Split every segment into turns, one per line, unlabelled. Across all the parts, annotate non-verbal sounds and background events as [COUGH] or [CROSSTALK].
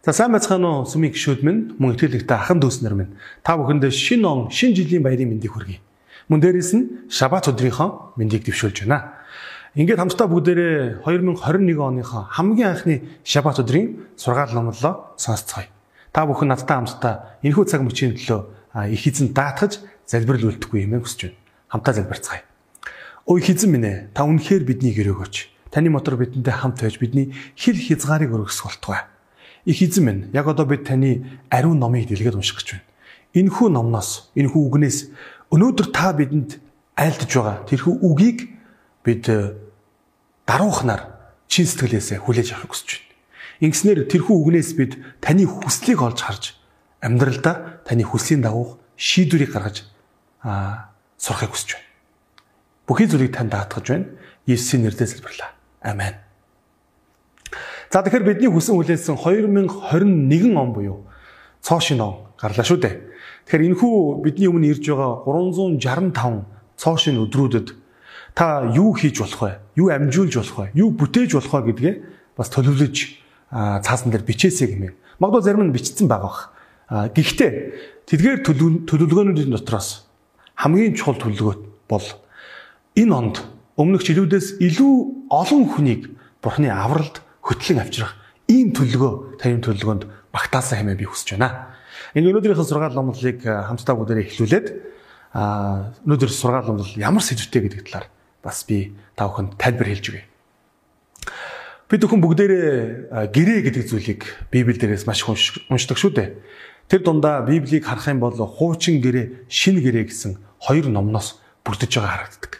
За сайн байцгаана уу сүмийн гişүүд минь мөн итгэлэгтэй ахан дүүснэр минь та бүхэндээ шинэ он шинэ жилийн баярын мэндийг хүргэе. Мөн дээрээс нь шабат өдрийнхөө мэндийг дэвшүүлж байна. Ингээд хамтдаа бүгдээрээ 2021 оныхоо хамгийн анхны шабат өдрийн сургаал номлолоо сонсцгоё. Та бүхэн надтай хамтдаа энэхүү цаг мөчийн төлөө их эзэн даатгаж залбирал үлдэхгүй юм хүсэж байна. Хамтдаа залбирцгаая. Ой эзэн минь ээ та үнэхээр биднийг өрөөгөөч. Таны мотор бидэнтэй хамт байж бидний хил хязгаарыг өргөсөх болтугай Их эзэн минь яг одоо бид таны ариун номыг дэлгээд унших гэж байна. Энэхүү номноос, энэхүү үгнээс өнөөдөр та бидэнд айлдж байгаа тэрхүү үгийг бид э, даруухнаар чин сэтгэлээсээ хүлээж авах хүсэж байна. Ингэснээр тэрхүү үгнээс бид таны хүслийг олж харж амьдралдаа таны хүслийн дагуу шийдвэрийг гаргаж аа сурахыг хүсэж байна. Бүхий зүйлийг танд даатгаж байна. Есүсийн нэрээр залбирлаа. Амен. За тэгэхээр бидний хүсэн хүлээсэн 2021 он буюу цоо шин он гарлаа шүү дээ. Тэгэхээр энэхүү бидний өмнө ирж байгаа 365 цоо шин өдрүүдэд та юу хийж болох вэ? Юу амжуулж болох вэ? Юу бүтээж болох вэ гэдгээ бас төлөвлөж цаасан дээр бичээсэй гэмээр. Магадгүй зарим нь бичсэн байгаа бах. Гэхдээ тэдгээр төлөвлөгөөнүүдийн дотроос хамгийн чухал төлөвлөгөө бол энэ онд өмнөх жилүүдээс илүү олон хүнийг Бурхны авралд хөтлөн авчрах ийм төлөвлөгөө таны төлөвлөгөөнд багтаасан хэмээн би хүсэж байна. Энэ өнөөдрийнхөө сургаал номлолыг хамтдаа бүгдээрээ эхлүүлээд а өнөөдөр сургаал номлол ямар сэдвтэй гэдэг талаар бас би та бүхэнд тайлбар хэлж өгье. Бид бүхэн бүгдээрээ гэрээ гэдэг зүйлийг Библиэлээс маш их уншдаг шүү дээ. Тэр дундаа Библийг харах юм бол хуучин гэрээ, шин гэрээ гэсэн хоёр номноос бүрдэж байгаа харагддаг.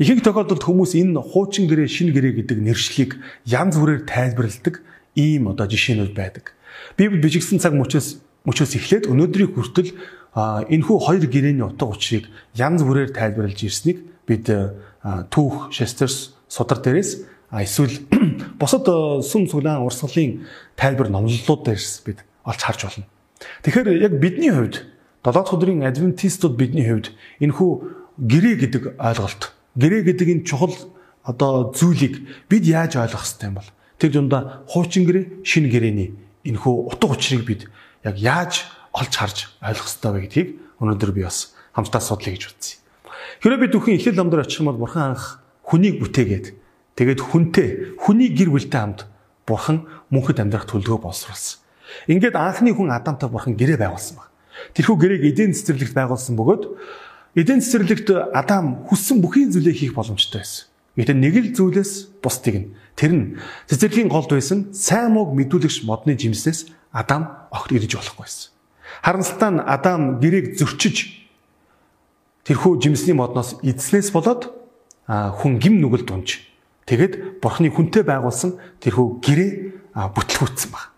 Ихэнх тохиолдолд хүмүүс энэ хуучин гэрээ, шин гэрээ гэдэг нэршлиг янз бүрээр тайлбарладаг ийм одоо жишээнүүд байдаг. Библи бичигдсэн цаг мөчөөс мөчөөс эхлээд өнөөдрийн хүртэл энэхүү хоёр гэрээний утга учирыг янз бүрээр тайлбарлаж ирснийг бид түүх шестерс судар дээрээс эсвэл [CLEARS THROAT] бусад сүм цуглаан урсгалын тайлбар номлолууд дээрс бид олж харж болно. Тэгэхээр яг бидний хувьд 7 дахь өдрийн адвентистууд бидний хувьд энэхүү гэрээ гэдэг ойлголт гэрээ гэдэг энэ чухал одоо зүйлийг бид яаж ойлгох хэрэгтэй юм бол тэр дундаа хуучин гэрээ, шинэ гэрээний энэхүү утга учирыг бид яг яаж олж харж ойлгох хэрэгтэй вэ гэдгийг өнөөдөр би бас хамтдаа судлаа гэж үзье. Хэрэв бид бүхэн эхлэл номдор очих юм бол бурхан анх хүнийг бүтээгээд тэгээд хүнтэй хүний гэр бүлтэй хамт бурхан мөнхөд амьдрах төлөвлөгөө боловсруулсан. Ингээд анхны хүн Адамтай бурхан гэрээ байгуулсан баг. Тэрхүү гэрээг эдийн цэцэрлэгт байгуулсан бөгөөд Эдийн цэцэрлэгт Адам хүссэн бүхий зүйлээ хийх боломжтой байсан. Гэхдээ нэг л зүйлээс бусдыг нь тэр нь цэцэрлэгийн голд байсан сайн мууг мэдүүлэгч модны жимснээс Адам огт идэж болохгүй байсан. Харамсалтай нь Адам гэрээг зөрчиж тэрхүү жимсний модноос эдснээс болоод хүн гим нүгэл дунж тэгэд бурхны хүнтэй байгуулсан тэрхүү гэрээ бүтлгүүцсэн баг.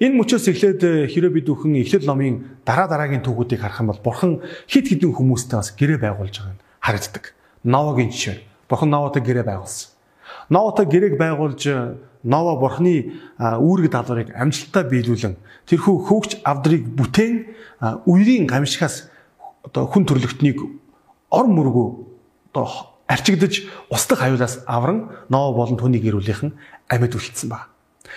Энэ мөчөөс эхлээд э, хэрэв бид бүхэн эхлэл номын дараа дараагийн түүхүүдийг харах юм бол бурхан хид хідэн хүмүүстэй бас гэрээ байгуулж байгааг харагддаг. Новогийн жишээ. Бурхан Новотой гэрээ байгуулсан. Новотой гэрээг байгуулж э, Ново бурхны үүрэг даалгаврыг амжилттай биелүүлэн тэрхүү хөөгч авдрыг бүтээн үерийн гамшигаас одоо хүн төрлөختнийг ор мөргөө одоо арчигдж устдах аюулаас авран Ново болон түүний гэр бүлийнхэн амьд үлдсэн байна.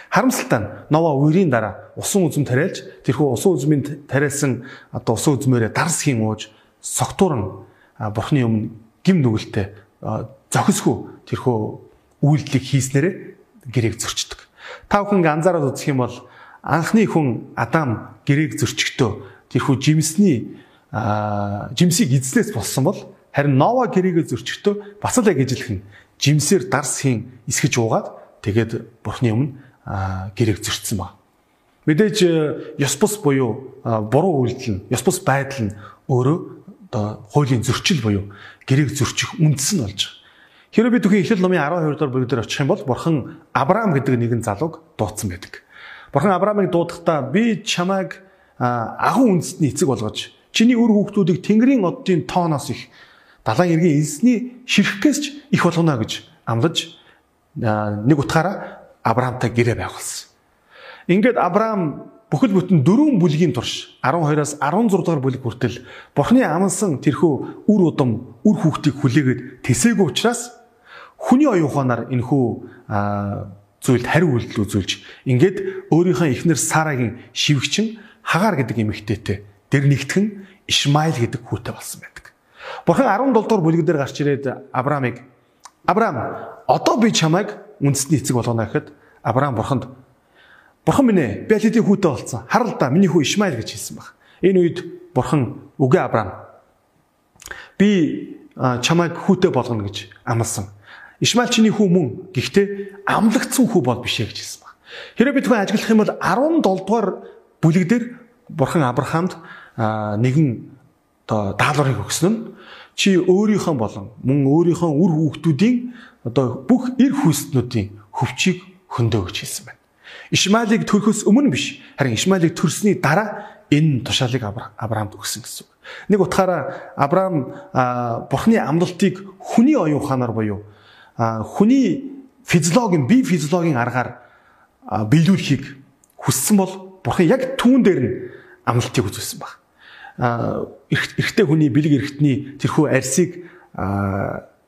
Харамсалтай нь Нова үерийн дараа усан үзэм тариалж тэрхүү усан үзмийн тариалсан одоо усан үзмээрээ дарсхийн ууж согтуурн бурхны өмнө гим нүгэлтэй зохисгүй тэрхүү үйлдэлийг хийснээрээ гэрээг зөрчдөг. Та бүхэн анзаараад үзэх юм бол анхны хүн Адам гэрээг зөрчгтөө тэрхүү жимсний жимсийг эзнээс болсон бол харин Нова гэрээгээ зөрчгтөө бас л яг ижилхэн жимсээр дарсхийн эсгэж уугаад тэгээд бурхны өмнө гэрээг зөрчсөн баг. Мэдээж э, ёс бус буюу буруу үйлдэл нь, ёс бус байдал нь өөрөө одоо хуулийн зөрчил буюу гэрээг зөрчих үндэс нь болж байгаа. Хэрэв бид бүхэн эхлэл номын 12 дугаар бүлэг дээр очих юм бол бурхан Авраам гэдэг нэгэн залууг дуудсан байдаг. Бурхан Авраамыг дуудахдаа би чамайг агуу үндэстний эцэг болгож чиний үр хүүхдүүдийг Тэнгэрийн оддын тооноос их далайн эргийн эзний ширхгээс ч их болгоно гэж амлаж нэг утгаараа Авраамтай гэрээ байгуулсан. Ингээд Авраам бүхэл бүтэн дөрвөн бүлгийн турш 12-аас 16 дугаар бүлэг хүртэл Бурхны амлсан тэрхүү үр удам үр хүүхдийг хүлээгээд тэсээгүй учраас хүний оюун ухаанаар энэхүү зүйлд хариу үйлдэл үзүүлж ингээд өөрийнхөө эхнэр Сарагийн шивгчин Хагаар гэдэг эмэгтэйтэй дэр нэгтгэн Ишмаил гэдэг хүүтэй болсон байдаг. Бурхан 17 дугаар бүлэг дээр гарч ирээд Авраамыг Авраам одоо би чамайг үндэсний эцэг болгоно гэхэд Авраам бурханд Бурхан минь ээ би алидийн хүүтэй болсон. Харал да миний хүү Ишмаил гэж хэлсэн баг. Энэ үед бурхан үгүй Авраам би чамайг хүүтэй болгоно гэж амласан. Ишмаил чиний хүү мөн. Гэхдээ амлагдсан хүү бол биш ээ гэж хэлсэн баг. Хэрэв би түүнийг ажиглах юм бол 17 дугаар бүлэг дээр бурхан Авраамд нэгэн одоо даалгаврыг өгсөн нь чи өөрийнхөө болон мөн өөрийнхөө үр хүүхдүүдийн одоо бүх эр хүүснүүдийн хөвчийг хөндөө гэж хэлсэн байна. Ишмаилыг төрөхөөс өмнө биш харин Ишмаилыг төрсний дараа энэ тушаалыг Авраамд өгсөн гэсэн үг. Нэг утгаараа Авраам бурхны амлалтыг хүний оюун ухаанаар буюу хүний физиологийн бие физиологийн аргаар биелүүлэхийг хүссэн бол бурхан яг түүн дээр нь амлалтыг үзүүлсэн баг. Эрэгтэй хүний бэлэг эрэгтний тэрхүү арьсыг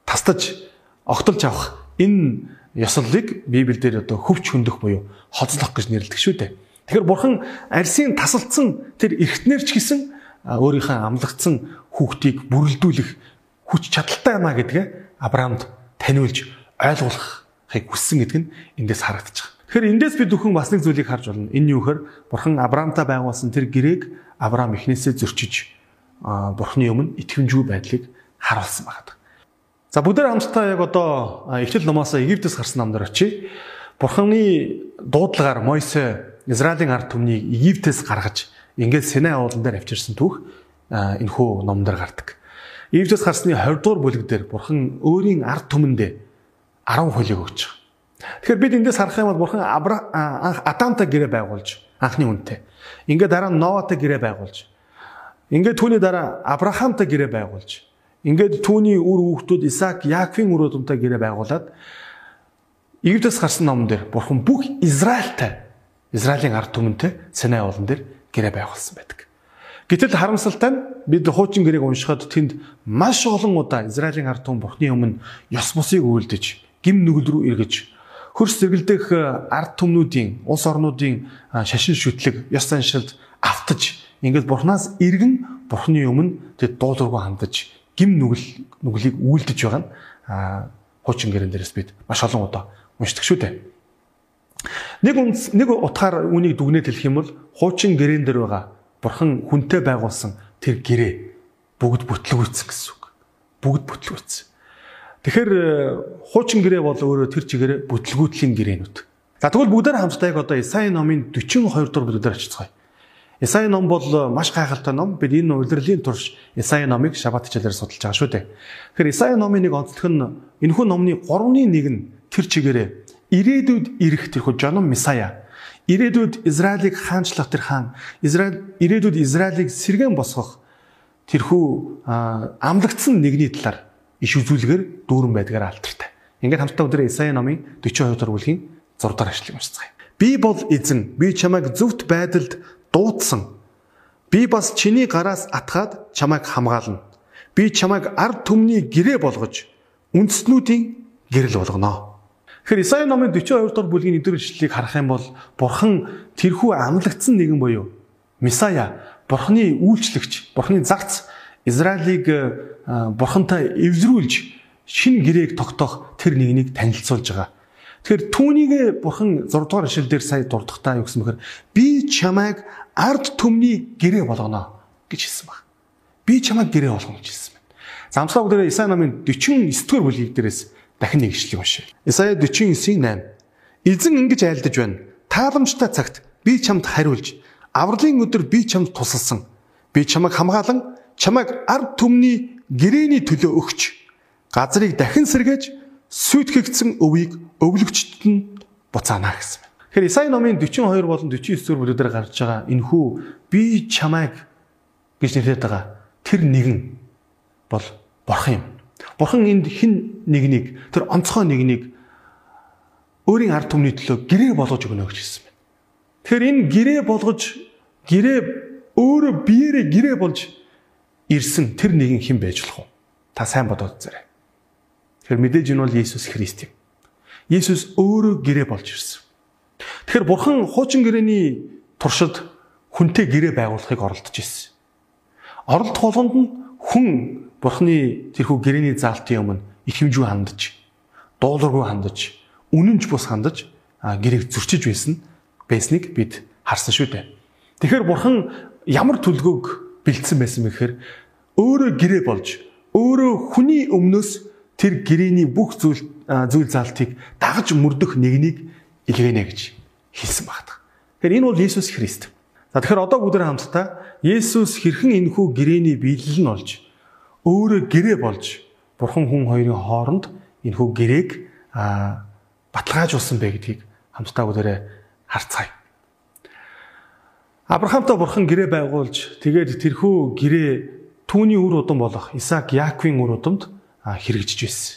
тастаж огтолж авах энэ ёслолыг Библиэлд одоо хөвч хөндөх буюу хоцлох гэж нэрлэдэг шүү дээ. Тэгэхээр бурхан арьсыг тасалдсан тэр эрэгтнэр ч гэсэн өөрийнхөө амлагдсан хүүхдийг бүрэлдүүлэх хүч чадалтай юмаа гэдгээ Авраамд таниулж ойлгуулахыг хүссэн гэдэг нь эндээс байгаа. Тэгэхээр эндээс бид бүхэн бас нэг зүйлийг харж байна. Энэ юу гэхээр Бурхан Авраамтай байгуулсан тэр гэрээг Авраам эхнээсээ зөрчиж Бурханы өмнө итгэмжгүй байдлыг харуулсан байна. За бүгдээр хамтдаа яг одоо Эхлэл номоос Египтээс гарсан намдар очие. Бурханы дуудлагаар Мойсе Израилийн ард түмнийг Египтээс гаргаж ингээд Синай уулан дээр авчирсан түүх энэхүү номдор гардаг. Египтээс гарсны 20 дугаар бүлэг дээр Бурхан өөрийн ард түмэндээ 10 хуулийг өгч байгаа. Тэгэхээр бид эндээс харах юм бол Бурхан анх Адамтай гэрээ байгуулж анхны үнэтэй. Ингээд дараа нь Новатай гэрээ байгуулж. Ингээд түүний дараа Авраамтай гэрээ байгуулж. Ингээд түүний үр хүүхдүүд Исаак, Яаковын үр өдөнтэй гэрээ байгуулад Египтээс гарсан номон дээр Бурхан бүх Израильтай Израилийн ард түмэнтэй Синай уулан дээр гэрээ байгуулсан байдаг. Гэтэл харамсалтай нь бид хуучин гэрээг уншихад тэнд маш олон удаа Израилийн ард түмэн Бурхны өмнө ёс бусыг үйлдэж, гим нүгэл рүү эргэж, хөрс зэргэлдэх э, ард түмнүүдийн, улс орнуудын шашин шүтлэг, ёс заншилд автаж, ингээд Бурханаас эргэн Бурхны өмнө тэд дуулуургүй хандаж, гим нүгэл нүглийг үйлдэж байгаа нь хуучин гэрэн дээрээс бид маш олон удаа уншдаг шүү дээ. Нэг нэг утгаар үнийг дүгнээд хэлэх юм бол хуучин гэрэн дээр байгаа Бурхан хүнтэй байгуулсан тэр гэрээ бүгд бүтлгүүцсэн гэсэн үг. Бүгд бүтлгүүцсэн. Тэгэхээр э, хуучин гэрээ бол өөрөө тэр чигээрээ бүтлгүүтлийн гэрээнүүд. За тэгвэл бүгдээр хамтдаа яг одоо Исаи номын 42 дугаар бүлгээр очицгаая. Исаи ном бол э, маш гайхалтай ном. Бид энэ удирдлагын турш Исаи номыг шабат хичээлээр судалж байгаа шүү дээ. Тэгэхээр Исаи номын нэг онцлог нь энэхүү номны 3-ны 1 нь тэр чигээрээ ирээдүйд ирэх тэрхүү жонон Месая Ирээдүйд Израилийг хаанчлах тэр хаан, Израиль ирээдүйд Израилийг сэргэн босгох тэрхүү амлагдсан нэгний талаар иш үзүүлгээр дүүрэн байдгаар алдартай. Ингээд хамтдаа өдөр Исаи номын 42 дугаар бүлгийн 6 дугаар эшлэгийг уншицгаая. Би бол эзэн, би чамайг зөвхт байдалд дуудсан. Би бас чиний гараас атгаад чамайг хамгаална. Би чамайг ард түмний гэрээ болгож үндэснүүдийн гэрэл болгоно. Тэгэхээр Исаи номын 42 дугаар бүлгийн эдгээр ишлэлийг харах юм бол Бурхан тэрхүү амлагдсан нэгэн буюу Месая, Бурханы үйлчлэгч, Бурханы зарц Израилийг э, Бурхантай эвзрүүлж шин гэрээг тогтоох тэр нэгнийг танилцуулж байгаа. Тэгэхээр түүнийг Бурхан 6 дугаар ишлэл дээр сая дурдахтаа юу гэсэн бэхээр би чамайг ард түмний гэрээ болгоно гэж хэлсэн баг. Би чамайг гэрээ болгоно гэж хэлсэн байна. Замсаа бүгдээ Исаи номын 49 дугаар бүлгийг дээрээс дахин нэг ишлэг уншъя. Исая 49:8 Эзэн ингэж айлдаж байна. Тааламжтай цагт би чамд хариулж, авралын өдөр би чамд тусалсан. Би чамайг хамгаалan, чамайг ард түмний гэрээний төлөө өгч, газрыг дахин сэргээж, сүйтгэгдсэн өвийг өвлөгчтөд нь буцаана гэсэн. Тэгэхээр Исаи номын 42 болон 49 зүр бүлүүдээр гарч байгаа энэхүү би чамайг гэж нэрлэдэг байгаа тэр нэгэн бол Бурхан юм. Бурхан энд хин нэгнийг тэр онцгой нэгнийг өөрийн ард түмний төлөө гэрээ болгож өгнө гэж хэлсэн байна. Тэгэхээр энэ гэрээ болгож гэрээ өөрөө биеэрээ гэрээ болж ирсэн тэр нэгэн хэн байж болох вэ? Та сайн бодоод үзээрэй. Тэгэхээр мэдээж энэ бол Иесус Христ юм. Есүс өөрөө гэрээ болж ирсэн. Тэгэхээр бурхан хуучин гэрээний туршид хүнтэй гэрээ байгуулахыг оролдож ирсэн. Оролдох болгонд нь хүн бурханы тэрхүү гэрээний заалтын өмнө ихэвжүү хандаж, дуулуургүй хандаж, үнэнч бус хандаж гэрээг зөрчиж байсан байсныг бид харсан шүү дээ. Тэгэхээр бурхан ямар төлгөөг бэлдсэн байсан бэ гэхээр өөрөө гэрээ болж өөрөө хүний өмнөөс тэр гэрээний бүх зүйл зүйл заалтыг дагаж мөрдөх нэгнийг илгээнэ гэж хэлсэн багт. Тэгэхээр энэ бол Иесус Христ. За тэгэхээр одоо бүгд хамтдаа Иесус хэрхэн энэхүү гэрээний биелэл нь олж өөрөө гэрээ болж Бурхан хүн хоёрын хооронд энэхүү гэрээг баталгаажуулсан бэ гэдгийг хамтдаа бүгдээрээ харцгаая. Авраамтай Бурхан гэрээ байгуулж тэгээд тэрхүү гэрээ түүний үр удам болох Исаак Яаковын үр удамд хэрэгжиж байсан.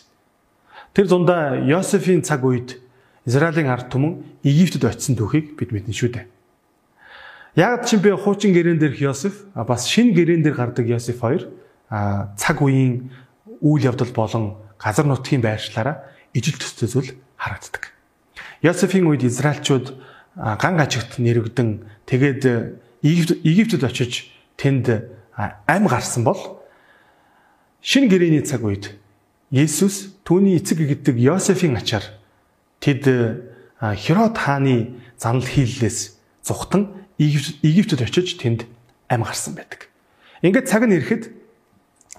Тэр дундаа Йосефийн цаг үед Израилийн ард түмэн Египтэд очисон түүхийг бид мэднэ шүү дээ. Яг ч юм бэ хуучин гэрээн дээрх Йосеф бас шинэ гэрээн дээр гардаг Йосеф хоёр цаг үеийн үйл явдал болон газар нутгийн байршлаараа ижил төстэй зүйл харагддаг. Йосефийн үед Израильчууд ган ажигт нэрвэгдэн тэгээд Египтэд очиж тэнд ам гарсан бол шинэ гэрээний цаг үед Есүс түүний эцэг гэдэг Йосефийн ачаар тэд Херод хааны занал хийллээс зүхтан Египтэд очиж тэнд ам гарсан байдаг. Ингээд цаг нь ирэхэд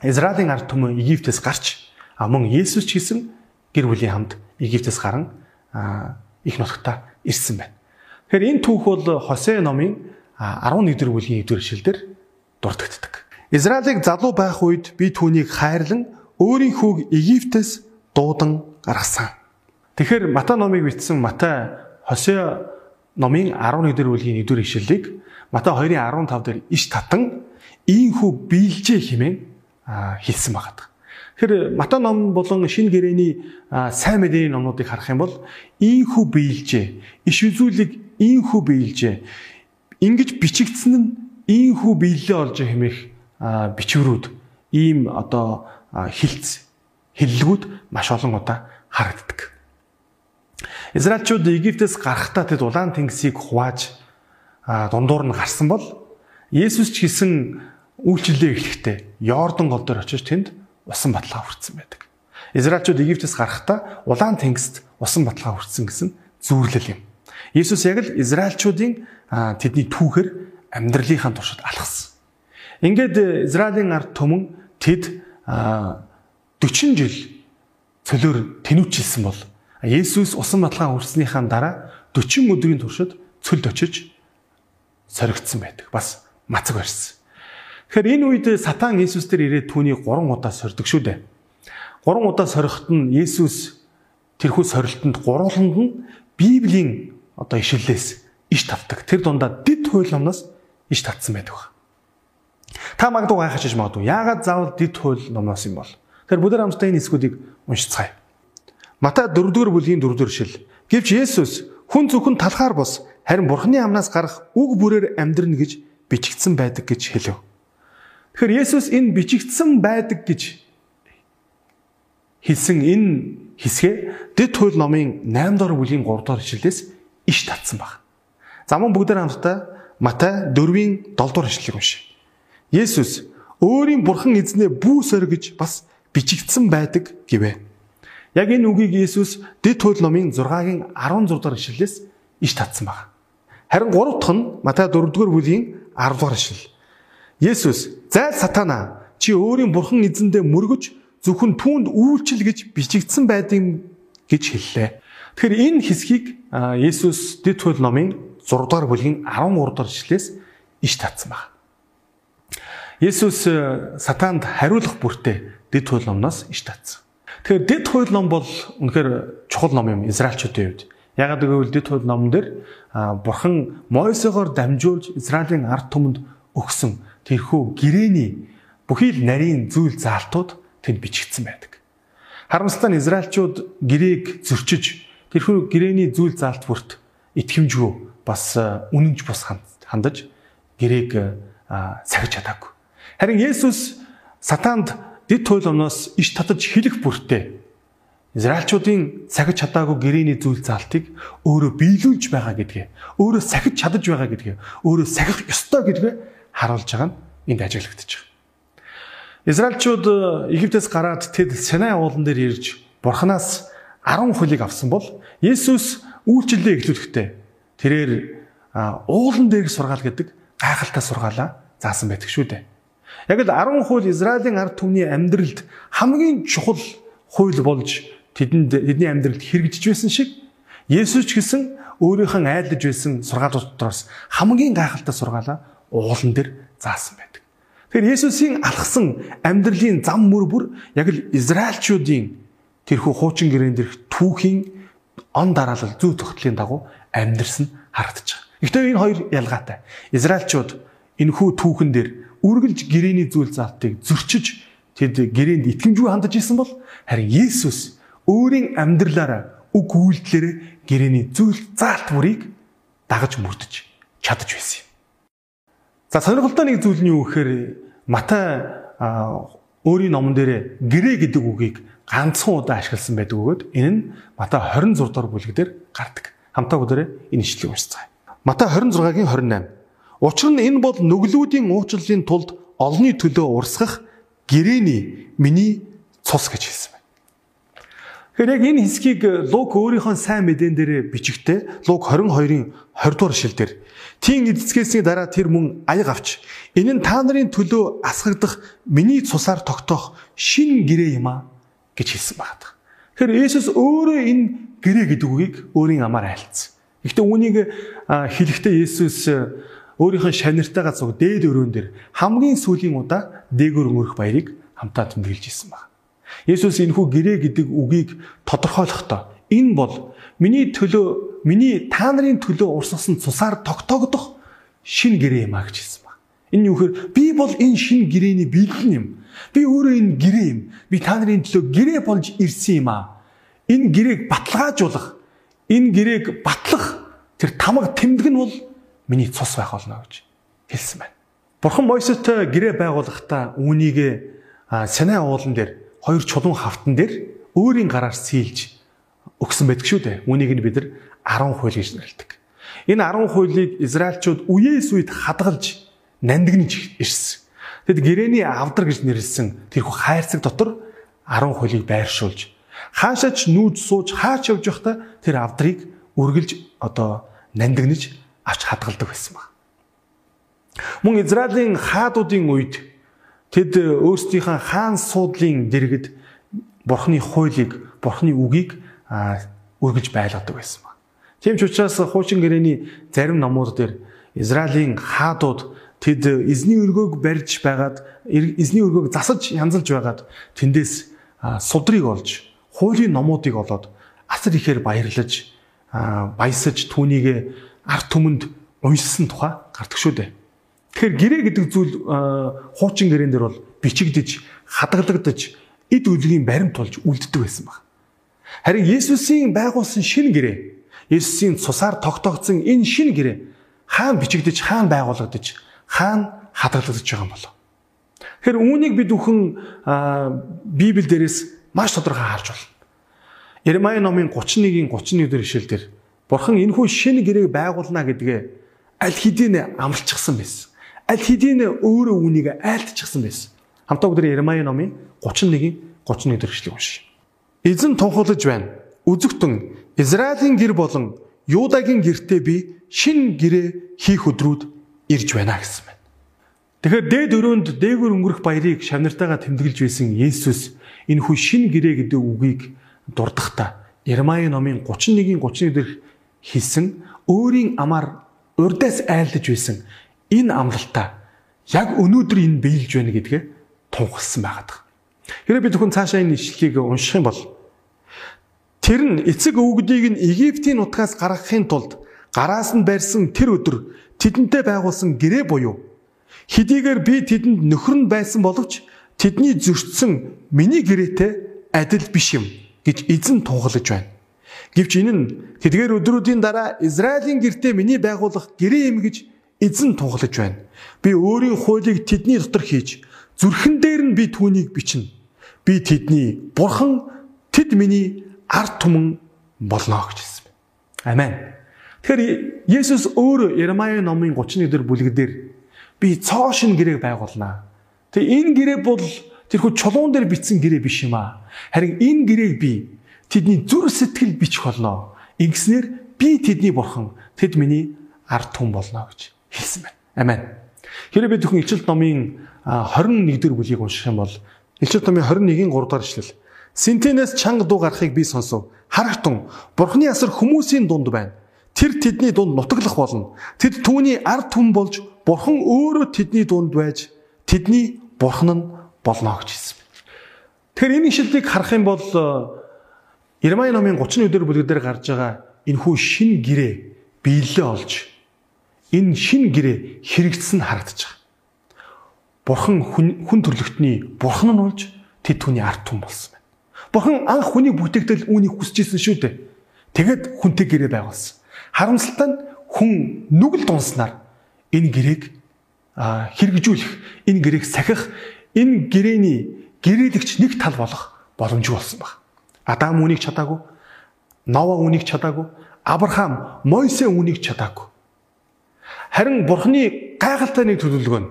Израилийн ард түмэн Египтээс гарч мөн Есүс ч гэсэн гэр бүлийн хамт Египтээс гарan их нутагта ирсэн байна. Тэгэхээр энэ түүх бол Хосе номын 11 дэх бүлгийн 1-р ишлэлдэр дурддагддаг. Израилийг залуу байх үед би түүнийг хайрлан өөрийн хүүг Египтээс дуудан гаргасан. Тэгэхээр Матай номыг бичсэн Матай Хосеа номын 11 дэх бүлгийн 1-р ишлэлийг Матай 2-ын 15 дээр иш татан ийм хүү биелжээ хэмээн хэлсэн байгаа. Тэгэхээр Матай ном болон шинэ гэрээний сайн мэдээний номнуудыг харах юм бол ийм хүү биелжээ, иш үзүүлэг ийм хүү биелжээ. Ингиж бичигдсэн нь ийм хүү биелэлээ олж хэмээх бичвэрүүд ийм одоо хилцс хиллгүүд маш олон удаа харагддаг. Израильчууд Египтээс гарахдаа тэд улаан тэнгисийг хувааж дундуур нь гарсан бол Есүс ч гэсэн үйлчлэлээ эхлэхдээ Йордан гол дээр очиж тэнд усан баталгаа хүртсэн байдаг. Израильчууд Египтээс гарахдаа улаан тэнгист усан баталгаа хүртсэн гэсэн зүүрлэл юм. Есүс яг л Израильчуудын тэдний түүхээр амьдралынхаа туршид алхсан. Ингээд Израилийн ард түмэн тэд 40 жил цөлөөр тэнүүчилсэн бол Есүс усан баталгаа хүрснийхаа дараа 40 өдрийн туршид цөлд очиж соригдсан байдаг. Бас мацаг барьсан. Тэгэхээр энэ үед сатан Есүс дээр ирээд түүний 3 удаа сордог шүү дээ. 3 удаа сорихт нь Есүс тэрхүү сорилтонд гурваланд нь Библийн одоо ишлэлээс иш тавдаг. Тэр дундаа дид хууль номноос иш татсан байдаг. Та магадгүй гайхаж магадгүй. Яагаад заавал дид хууль номноос юм бол? Тэгэхээр бүгд хамтдаа энэ эсгүүдийг уншицгаая. Матай 4-р бүлгийн 4-р шил. Гэвч Есүс хүн зөвхөн талхаар бос харин Бурхны амнаас гарах үг бүрээр амьдрна гэж бичигдсэн байдаг гэж хэлв. Тэгэхээр Есүс энэ бичигдсэн байдаг гэж хэлсэн энэ хэсгээ Дэд хууль номын 8 дугаар бүлгийн 3 дугаар ишлэлээс иш татсан баг. За мөн бүгд хамтдаа Матай 4-ийн 7 дугаар ишлэлийг уншъя. Есүс өөрийн бурхан эзнээ бүү соргиж бас бичигдсэн байдаг гэвэ. Яг энэ үгийг Есүс Дэд хууль номын 6-гийн 16 дахь ишлэлээс иш татсан байна. Харин 3 дахь нь Матай 4 дугаар бүлгийн 10 дугаар ишлэл. Есүс "Зайл сатана чи өөрийн бурхан эзэндээ мөргөж зөвхөн түүнд үйлчил гэж бичигдсэн байдаг гэж хэллээ." Тэгэхээр энэ хэсгийг Есүс Дэд хууль номын 6 дугаар бүлгийн 13 дугаар ишлэлээс иш татсан байна. Есүс сатаанд хариулах бүртээ дэд хууль номноос иш татсан. Тэгэхээр дэд хууль ном бол үнэхээр чухал ном юм Израильчуудын хувьд. Ягаад гэвэл дэд хууль номон дээр бурхан Мойсегоор дамжуулж Израилийн ард түмэнд өгсөн тэрхүү гэрээний бүхий л нарийн зүйл заалтууд тэнд бичигдсэн байдаг. Харамсалтай нь Израильчууд гэрээг зөрчиж тэрхүү гэрээний зүйл заалт бүрт итгэмжгүй бас үнэнч бус хандаж гэрээг сахиж чадаагүй. Харин Есүс сатаанд дэд хууль номноос иш татаж хэлэх бүртээ Израильчуудын сахиж чадаагүй гэрээний зүйл заалтыг өөрөө биелүүлж байгаа гэдгээ, өөрөө сахиж чадаж байгаа гэдгээ, өөрөө сахих ёстой гэдгээ харуулж байгаа нь энд ажиглагдаж байгаа. Израильчууд э, Египтээс гараад тэд Синай уулан дээр ирж Бурханаас 10 хөлийг авсан бол Есүс үйлчлэлээ эхлүүлэхдээ тэрээр уулан дээрх сургаал гэдэг гайхалтай сургаалаа заасан байдаг шүү дээ. Яг л 10 хууль Израилийн ард түмний амьдралд хамгийн чухал хууль болж тэдэнд тэдний амьдралд хэрэгжиж байсан шиг Есүс ч гэсэн өөрийнхөө айлдж байсан сургаалууд дотроос хамгийн гайхалтай сургаалаа уулан дээр заасан байдаг. Тэгэхээр Есүсийн алхсан амьдралын зам мөр бүр яг л Израильчуудын тэрхүү хуучин гэрээн дээрх түүхийн он дараалал зүй тогтлын дагуу амьдрсан харагдаж байгаа. Гэхдээ энэ хоёр ялгаатай. Израильчууд энэхүү түүхэн дээр үргэлж гэрээний зүйл заалтыг зөрчиж тэд гэрээнд итгэмжгүй хандаж исэн бол харин Есүс өөрийн амьдралаараа үг үйлдэлээр гэрээний зүйл заалт бүрийг дагаж мөрдөж чадж байсан юм. За сонирхолтой нэг зүйл нь юу гэхээр Матай өөрийн номон дээр гэрээ гэдэг үгийг ганцхан удаа ашигласан байдаг бөгөөд энэ нь Матай 26 дугаар бүлэг дээр гардаг. Хамтаа бүгдээрээ энэ ишлэгийг уншицгаая. Матай 26-гийн 28. Учир нь энэ бол нүглүүдийн уучлалын тулд олонний төлөө урсгах гэрээний миний цус гэж хэлсэн байна. Тэгэхээр яг энэ хэсгийг Лук өөрийнхөө сайн мэдэн дээр бичгтээ Лук 22-ын 20 дугаар шилдэр Тийм эцэцгээсний дараа тэр мөн аяг авч энэ нь та нарын төлөө асгагдах миний цусаар тогтоох шин гэрээ юм а гэж хэлсэн байна. Тэгэхээр Есүс өөрөө энэ гэрээ гэдэг үгийг өөрийн амаар айлцсан. Гэхдээ үүнийг хэлэхдээ Есүс өөрийнхөө шаниртайгаа зүг дээд өрөөн дээр хамгийн сүүлийн удаа дээгүүр өнгөрөх баярыг хамтаа тэмдэглэж ирсэн байна. Есүс энэхүү гэрээ гэдэг үгийг тодорхойлохдоо энэ бол миний төлөө миний та нарын төлөө урсгасан цусаар тогтоогдох шин гэрээ юм а гэж хэлсэн баг. Энэ юу гэхээр би бол энэ шин гэрээний бэлэн юм. Би өөрөө энэ гэрээ юм. Би та нарын төлөө гэрээ болж ирсэн юм а. Энэ гэрээг баталгаажуулах, энэ гэрээг батлах тэр тамга тэмдэг нь бол миний цус байх болно гэж хэлсэн байна. Бурхан Мойсестэй гэрээ байгуулахдаа үүнийг Синай уулан дээр хоёр чулуун хавтан дээр өөрийн гараар сийлж өгсөн байдаг шүү дээ. Үүнийг нь бид нар 10 хууль гэж нэрлэдэг. Энэ 10 хуулийг Израильчууд үеэс үед хадгалж нандинж ирсэн. Тэгэд гэрээний авдар гэж нэрлсэн тэрхүү хайрцаг дотор 10 хуулийг байршуулж хаашаач нүүж сууж хаач явж байхдаа тэр авдрыг үргэлж одоо нандинж авч хадгалдаг байсан баг. Мөн Израилийн хаадуудын үед тэд өөрсдийнхээ хаан суудлын дэргэд бурхны хуулийг, бурхны үгийг үргэлж байлгадаг байсан баг. Тийм ч учраас хуучин гэрээний зарим номууд дээр Израилийн хаадууд тэд эзний өргөөг барьж байгаад эзний өргөөг засаж янзалж байгаад тэндээс судрыг олж хуулийн номуудыг олоод асар ихээр баярлаж баясаж түүнийг арт түмэнд уншсан тухай гардаг шүү дээ. Тэгэхээр гэрээ гэдэг зүйл хуучин гэрээн дээр бол бичигдэж, хадгалагдаж, эд үлгийн баримт болж үлддэг байсан баг. Харин Есүсийн байгуулсан шинэ гэрээ Есүсийн цусаар тогтоогдсон энэ шинэ гэрээ хаана бичигдэж, хаана байгуулагдаж, хаана хадгалагдаж байгаа юм болов? Тэгэхээр үүнийг бид бүхэн Библи дээрээс маш тодорхой харж байна. Иремай номын 31-ийн 31 дэх ишлэлдэр Бурхан энэхүү шинэ гэрээг байгуулна гэдгээ аль хэдийн амлчихсан байсан. Аль хэдийн өөрөө үүнийг айлтчихсан байсан. Хамтаа бүгд Иремай номын 31-ийн 31 дэх ишлэгийг уншия. Эзэн тунхаглаж байна. Үзэгтэн Израилийн гэр болон Юудагийн гэртээ би шин гэрээ хийх өдрүүд ирж байна гэсэн байна. Тэгэхээр дээд өрөөнд дээгүр өнгөрөх баярыг шавнартайгаа тэмдэглэж байсан Есүс энэ хүү шин гэрээ гэдэг үгийг дурдахдаа Ирмай номын 31-ийн 31 дэх хэлсэн өөрийн амаар урдаас айлдж байсан энэ амлалтаа яг өнөөдөр энэ биелж байна гэдгээ тунхагласан байгаад. Хэрэв бид зөвхөн цаашаа энэ ишлэгийг унших юм бол Тэр нь эцэг өвгдийг нь Египтийн нутгаас гаргахын тулд гараас нь барьсан тэр өдөр тэдэнтэй байгуулсан гэрээ буюу хэдийгээр би тэдэнд нөхөр нь байсан боловч тэдний зөрчсөн миний гэрээтэй адил биш юм гэж эзэн тунгалж байна. Гэвч энэ нь тэдгээр өдрүүдийн дараа Израилийн гэртээ миний байгуулах гэрээ юм гэж эзэн тунгалж байна. Би өөрийн хуулийг тэдний дотор хийж зүрхэн дээр нь би түүнийг бичнэ. Би тэдний бурхан тэд миний ард түмэн болно гэж хэлсэн байна. Амен. Тэгэхээр Есүс өөр Ермая номын 31 дэх бүлэг дээр би цоо шин гэрээг байгуулнаа. Тэгээ энэ гэрээ бол тэрхүү чулуун дээр бичсэн гэрээ биш юм аа. Харин энэ гэрээг би тэдний зүр сэтгэл бичих болно. Ингэснээр би тэдний бурхан, тэд миний ард түмэн болно гэж хэлсэн байна. Амен. Хэрэв бид зөвхөн Илчилт номын 21 дэх бүлгийг унших юм бол Илчилт номын 21-ийн 3 дахь эшлэл Синтенес чанга дуу гарахыг би сонсов. Харагтун Бурхны асар хүмүүсийн дунд байна. Тэр тэдний дунд нутаглах болно. Тэд түүний ард түмэн болж Бурхан өөрөө тэдний дунд байж тэдний Бурхан нь болно гэж хэлсэн. Тэгэхээр энэ ишлэлийг харах юм бол Ирмай номын 30 өдөр бүлэгдэр гарч байгаа энэхүү шин гэрээ биелэлээ олж энэ шин гэрээ хэрэгжсэн харагдаж байгаа. Бурхан хүн төрлөختний бурхан нь болж тэд түүний ард түмэн болсон байна. Бурхан анх хүний бүтээгдэл үүнийг хүсэж исэн шүү дээ. Тэгэд хүнтэй гэрээ байгуулсан. Харамсалтай нь хүн нүгэл дунснаар энэ гэрээг хэрэгжүүлэх, энэ гэрээг сахих, энэ гэрээний гэрээлэгч нэг тал болох боломжгүй болсон баг. Адам үүнийг чадаагүй, Нова үүнийг чадаагүй, Авраам, Мойсе үүнийг чадаагүй. Харин Бурхны гайхалтай нэг төлөвлөгөө нь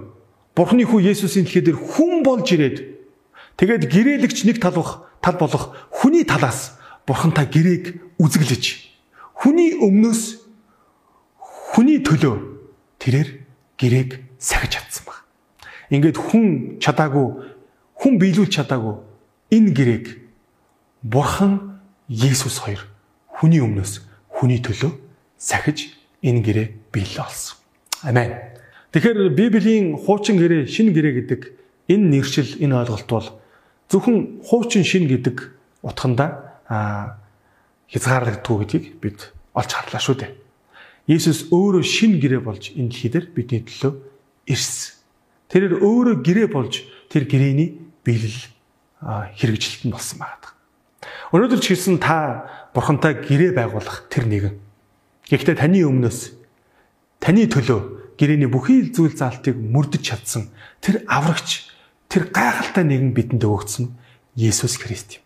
Бурхны хүү Есүсийн дэлхий дээр хүн болж ирээд тэгээд гэрээлэгч нэг талбах тал болох хүний талаас Бурхантай гэрээг үзэглэж хүний өмнөөс хүний төлөө тэрээр гэрээг сахиж чадсан баг. Ингээд хүн чадаагүй хүн биелүүлж чадаагүй энэ гэрээг Бурхан Есүс хоёр хүний өмнөөс хүний төлөө сахиж энэ гэрээ биелэл олсон. Амен. Тэгэхээр Библийн хуучин гэрээ, шинэ гэрээ гэдэг энэ нэршил, энэ ойлголт бол зөвхөн хуучин шин гэдэг утганда хязгаарлагддгүй гэдгийг бид олж харлаа шүү дээ. Иесус өөрөө шин гэрээ болж энэ дэлхий дээр бидний төлөө ирсэн. Тэрээр өөрөө гэрээ болж тэр гэрээний биелэл хэрэгжилтэн болсон байгаа. Өнөөдөр ч гэсэн та бурхантай гэрээ байгуулах тэр нэгэн. Гэхдээ таны өмнөөс таны төлөө гэрээний бүхий зүйл заалтыг мөрдөж чадсан тэр аврагч тэр гайхалтай нэгэн бидэнд өгөгдсөн Есүс Христ юм.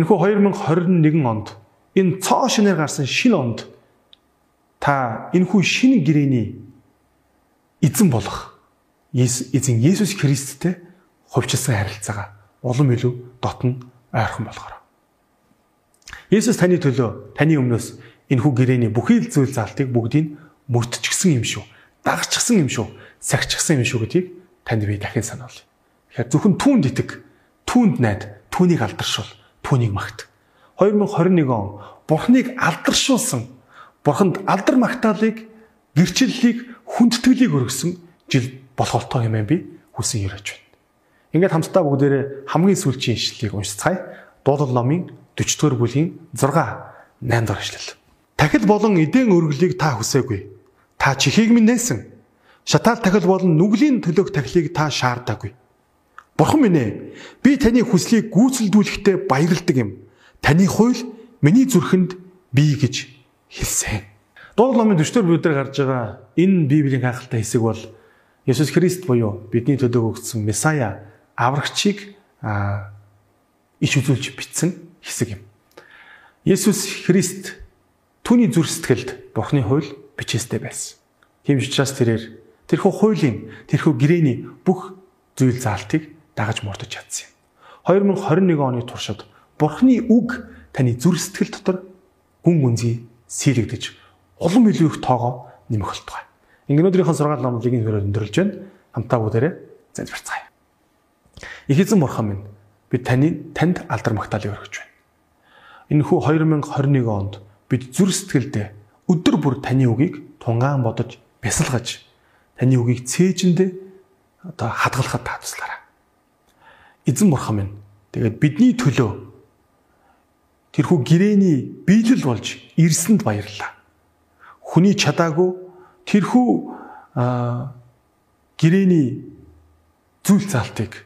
Энэхүү 2021 онд энэ цоо шинээр гарсан шинэ онд та энэхүү шинэ гэрээний эзэн болох эзэн Есүс Христтэй хувьчилсан харилцаагаа улам илүү дотн ойрхон болгоро. Есүс таны төлөө таны өмнөөс энэхүү гэрээний бүхий л зүйл залтыг бүгдийг мөрдчихсэн юм шүү. Дагчихсан юм шүү. Сахичихсан юм шүү гэдгийг танд би дахин сануулъя. Тэгэхээр зөвхөн түүнд итэг, түүнд найд, түүнийг алдаршуул, түүнийг магт. 2021 он Бурхныг алдаршуулсан, Бурханд алдар магтаалыг, гэрчлэлийг, хүндэтгэлийг өргөсөн жил болох болтоо юм би хүсэн яриж байна. Ингээд хамтдаа бүгдээрээ хамгийн сүүлчийн ишлэлийг уншицгаая. Дуулал номын 40 дугаар бүлгийн 6 8 дахь ишлэл. Тахил болон эдийн өргөлийг та хүсээгүй. Та чихийг минь нээсэн. Шатаал тахил болон нүглийн төлөөх тахилыг та шаардаагүй. Бурхан минь ээ, би таны хүслийг гүйцэлдүүлэхдээ баярладаг юм. Таны хууль миний зүрхэнд бий гэж хэлсэн. Дуулал номын 40 дугаар бүлгээр гарч байгаа энэ Библийн гайхалтай хэсэг бол Есүс Христ буюу бидний төлөө өгсөн Месая аврагчийг иш үзүүлж бичсэн хэсэг юм. Есүс Христ түүний зүрх сэтгэлд Бурхны хууль бичээстэй байсан. Тийм учраас тэрээр тэрхүү хуулийн, тэрхүү гэрээний бүх зүйл заалтыг дагаж мурдаж чадсан юм. 2021 оны туршид Бурхны үг таны зүрх сэтгэл дотор гүн гүнзгий сийлэгдэж улам илүү их тоогоо нэмэх болтугай. Ингээ өнөөдрийнхөө сургаал номлыг хөрөөр өндөрлж байна. Хамтаа бүгдээрээ залбирцгаая. Их эзэн бурхан минь бид таны танд алдар магтаалыг өргөж байна. Энэхүү 2021 онд бид зүрх сэтгэлдээ өдөр бүр таны үгийг тунгаан бодож бясалгаж таны үгийг цээжиндээ одоо хадгалахад та туслаарай эзэн бурхан минь тэгээд бидний төлөө тэрхүү гэрээний биелэл болж ирсэнд баярлалаа. Хүний чадаагүй тэрхүү гэрээний зүйл залтыг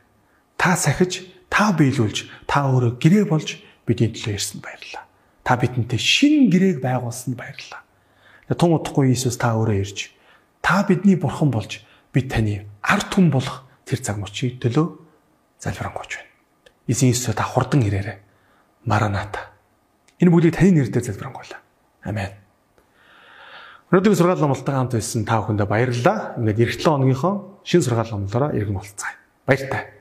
та сахиж, та биелүүлж, та өөрөө гэрээ болж бидний төлөө ирсэнд баярлалаа. Та бидэнтэй шин гэрээг байгуулсанд баярлалаа. Тун удахгүй Иесус та өөрөө ирж та бидний бурхан болж бид таны ард түмэн болох тэр цаг мөчийг төлөө залбирanгуйч байна. Эзэн Иесус та хурдан ирээрэй. Мараната. Энэ бүгдийг таны нэрээр залбирanгуйлаа. Амен. Өнөөдрийн сургаал номлолтойгоо хамт байсан та бүхэндээ баярлалаа. Ингээд эх 7 хоногийнхоо шинэ сургаал номлолоороо иргэн болцгаая. Баяртай.